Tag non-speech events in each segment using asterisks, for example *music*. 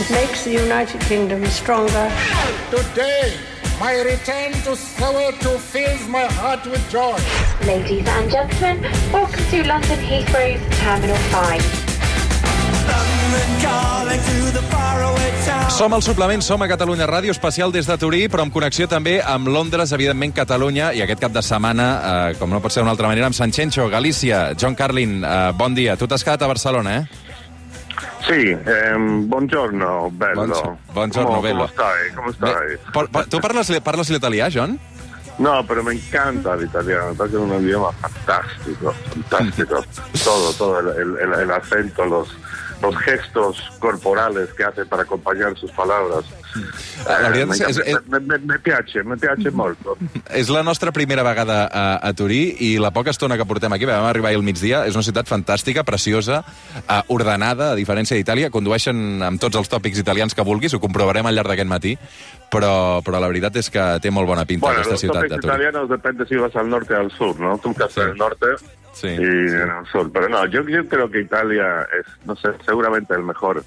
It makes the United Kingdom stronger. Today, my return to Soweto fills my heart with joy. Ladies and gentlemen, welcome to London Heathrow's Terminal 5. Som al suplement, som a Catalunya Ràdio, especial des de Turí, però amb connexió també amb Londres, evidentment Catalunya, i aquest cap de setmana, eh, com no pot ser d'una altra manera, amb Sanchencho, Galícia. John Carlin, eh, bon dia. Tu t'has quedat a Barcelona, eh? Sì, ehm, buongiorno, bello. Buongiorno, buongiorno, ¿Cómo, bello. ¿Cómo stai? ¿Cómo stai? Bé, por- por- tu parles l'italià, John? No, pero me encanta el italiano, me parece un idioma fantástico, fantástico. *laughs* todo, todo, el, el- el- el acento, los, los gestos corporales que hace para acompañar sus palabras. La Eh, veritat me, és- és- encanta, me, me, me piace, me piace molto. És la nostra primera vegada a, a Turí i la poca estona que portem aquí, vam arribar ahir al migdia, és una ciutat fantàstica, preciosa, eh, ordenada, a diferència d'Itàlia. Condueixen amb tots els tòpics italians que vulguis, ho comprovarem al llarg d'aquest matí, però, però la veritat és que té molt bona pinta Bueno, aquesta ciutat de Turí. italianos depende si vas al norte o al sur, ¿no? Tú estás Sí. en el norte Sí. y en el sur. Pero no, yo, yo creo que Italia es, no sé, seguramente el mejor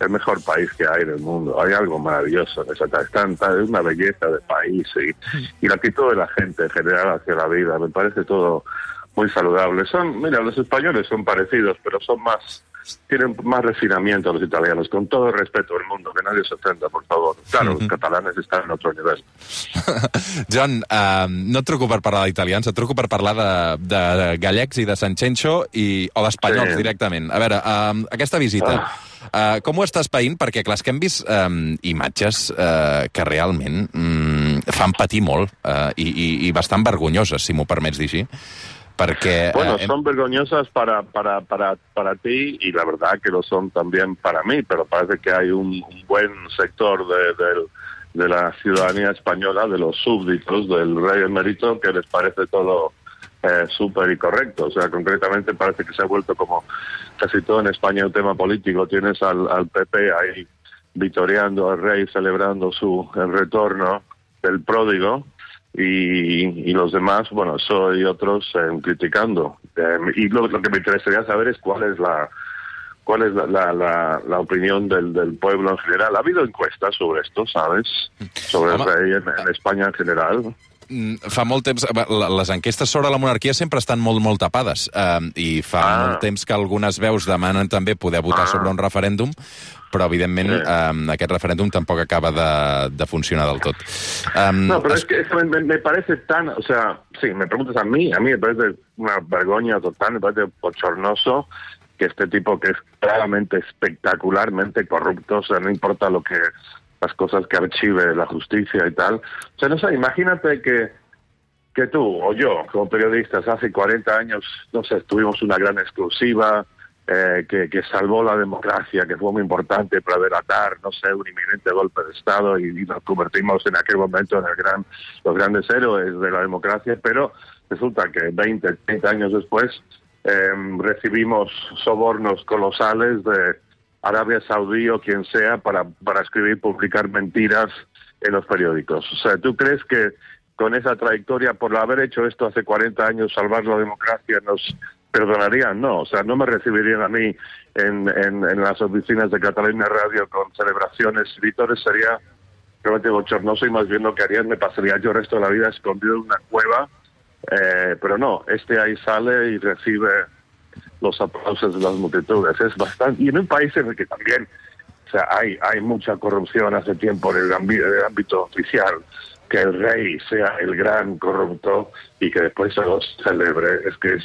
el mejor país que hay en el mundo. Hay algo maravilloso en esa es tanta, es una belleza de país y, y la actitud de la gente en general hacia la vida. Me parece todo muy saludable. Son, mira, los españoles son parecidos, pero son más, tienen más refinamiento los italianos, con todo el respeto del mundo, que nadie se ofenda, por favor. Claro, los catalanes están en otro nivel. *laughs* John, uh, no et truco per parlar d'italians, et truco per parlar de, de gallecs i de Sanchencho i, o d'espanyols Sí. directament. A veure, uh, aquesta visita, uh, com ho estàs païnt? Perquè, clar, és que hem vist um, imatges uh, que realment um, fan patir molt uh, i, i, i bastant vergonyoses, si m'ho permets dir així. Perquè... Bueno, eh, hem- son vergonzosas para, para, para, para ti y la verdad que lo son también para mí, pero parece que hay un, un buen sector de, del- de la ciudadanía española, de los súbditos del rey emérito, que les parece todo eh, súper y correcto. O sea, concretamente parece que se ha vuelto como casi todo en España un tema político. Tienes al, al PP ahí vitoreando al rey, celebrando su el retorno del pródigo y, y los demás, bueno, eso y otros eh, criticando. Eh, y lo, lo que me interesaría saber es cuál es la cuál es la, la, la, la opinión del, del pueblo en general. Ha habido encuestas sobre esto, ¿sabes? Sobre el rey en, en España en general. Mm, fa molt temps... la- Les enquestes sobre la monarquia sempre estan molt, molt tapades. Um, I fa Ah. molt temps que algunes veus demanen també poder votar Ah. sobre un referèndum, però, evidentment, Sí. um, aquest referèndum tampoc acaba de, de funcionar del tot. Um, No, pero es que eso me, me- me parece tan, o sea, sí, me preguntas a mí, a mí me parece una vergüenza total, me parece bochornoso que este tipo que es claramente espectacularmente corrupto, o sea, no importa lo que las cosas que archive la justicia y tal. O sea, no sé, imagínate que que tú o yo, como periodistas, hace 40 años, no sé, tuvimos una gran exclusiva eh, que, que salvó la democracia, que fue muy importante para delatar, no sé, un inminente golpe de Estado y, nos convertimos en aquel momento en el gran, los grandes héroes de la democracia, pero resulta que 20, 30 años después eh, recibimos sobornos colosales de Arabia Saudí o quien sea para, para escribir, publicar mentiras en los periódicos. O sea, ¿tú crees que con esa trayectoria, por haber hecho esto hace 40 años, salvar la democracia, nos perdonarían? No, o sea, no me recibirían a mí en, en, en las oficinas de Cataluña Radio con celebraciones y vítores, sería realmente bochornoso y más bien lo que harían, me pasaría yo el resto de la vida escondido en una cueva, eh, pero no, este ahí sale y recibe los aplausos de las multitudes. Es bastante, y en un país en el que también o sea, hay, hay mucha corrupción hace tiempo en el, en el ámbito oficial. Que el rey sea el gran corrupto y que después se lo celebre, es que es,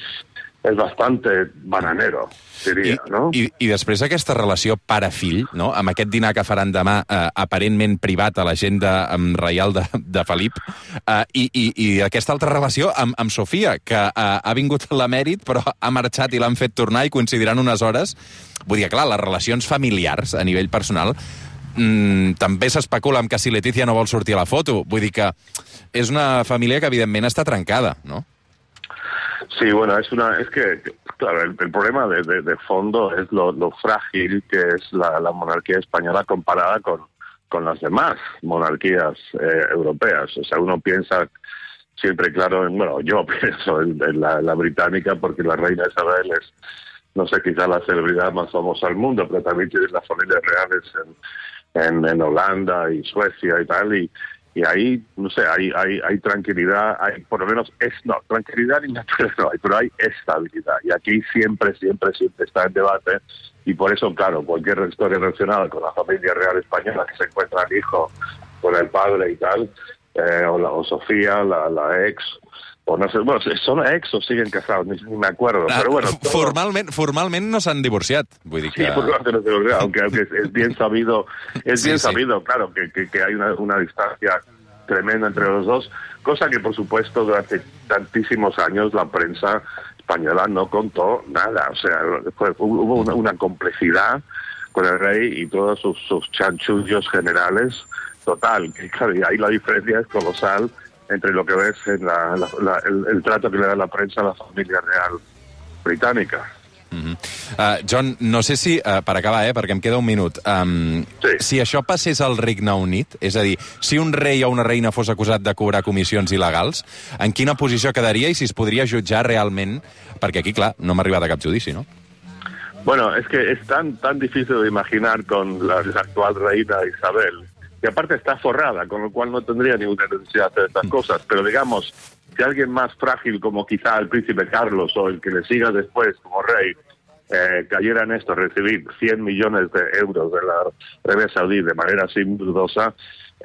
es bastante bananero, diria, I, no? i, I després aquesta relació pare-fill, no? amb aquest dinar que faran demà eh, aparentment privat a l'agenda um, reial de, de Felip, eh, i, i, i aquesta altra relació amb, amb Sofia, que eh, ha vingut a l'emèrit però ha marxat i l'han fet tornar i coincidiran unes hores. Vull dir, clar, les relacions familiars a nivell personal mm, també s'especula amb que si Letícia no vol sortir a la foto. Vull dir que és una família que evidentment està trencada, no? Sí, bueno, es una, es que, claro, el, problema de, de- fondo es lo, frágil que es la, monarquía española comparada con, con las demás monarquías eh, europeas. O sea, uno piensa siempre, claro, en, bueno, yo *laughs* pienso en, la, británica porque la reina Isabel es no sé, quizá la celebridad más famosa del mundo, pero también tienes las familias reales en, en, en Holanda y Suecia y tal, y, y ahí, no sé, hay, hay, hay tranquilidad, hay por lo menos, es no, tranquilidad *laughs* naturaleza no hay, pero hay estabilidad. Y aquí siempre, siempre, siempre está en debate, y por eso, claro, cualquier historia relacionada con la familia real española que se encuentra el hijo con el padre y tal, eh, o, la, o Sofía, la, la ex, o no sé, bueno, són ex o siguen casados, ni, ni me acuerdo, Ah, bueno. *laughs* todo- formalment, formalment no s'han divorciat. Vull dir Sí, que... por parte de la seguridad, aunque, aunque es, es bien *laughs* sabido, es Sí, bien sí. sabido, claro, que, que, que hay una, una distancia tremenda entre los dos, cosa que por supuesto durante tantísimos años la prensa española no contó nada, o sea, fue- hubo una, una complicidad con el rey y todos sus, sus chanchullos generales, total, que claro, y ahí la diferencia es colosal entre lo que ves en la, la- la- el, el trato que le da la prensa a la familia real británica. Uh, John, no sé si, uh, per acabar, eh, perquè em queda un minut, um, Sí. si això passés al Regne Unit, és a dir, si un rei o una reina fos acusat de cobrar comissions il·legals, en quina posició quedaria i si es podria jutjar realment? Perquè aquí, clar, no m'ha arribat a cap judici, no? Bueno, es que es tan, tan difícil de imaginar con la, la actual reina Isabel, que aparte está forrada, con lo cual no tendría ninguna necesidad de hacer estas cosas. Pero digamos, si alguien más frágil como quizá el príncipe Carlos o el que le siga después como rey, eh, cayera en esto, recibir 100 millones de euros de la Arabia Saudí de manera muy dudosa,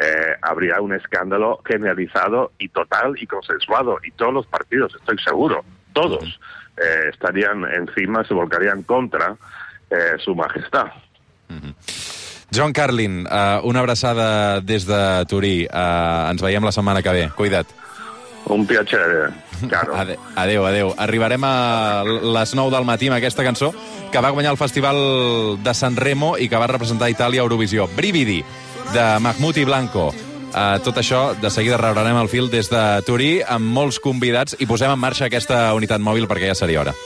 eh, habría un escándalo generalizado y total y consensuado. Y todos los partidos, estoy seguro, todos, eh, estarían encima, se volcarían contra eh, su majestad. John Carlin, uh, una abraçada des de Turí. Uh, ens veiem la setmana que ve. Cuida't. Un piacere, claro. *laughs* Ade adéu, adéu. Arribarem a les 9 del matí amb aquesta cançó que va guanyar el Festival de San Remo i que va representar Itàlia a Eurovisió. Brividi, de Mahmoud i Blanco. Uh, tot això, de seguida rebrarem el fil des de Turí amb molts convidats i posem en marxa aquesta unitat mòbil perquè ja seria hora.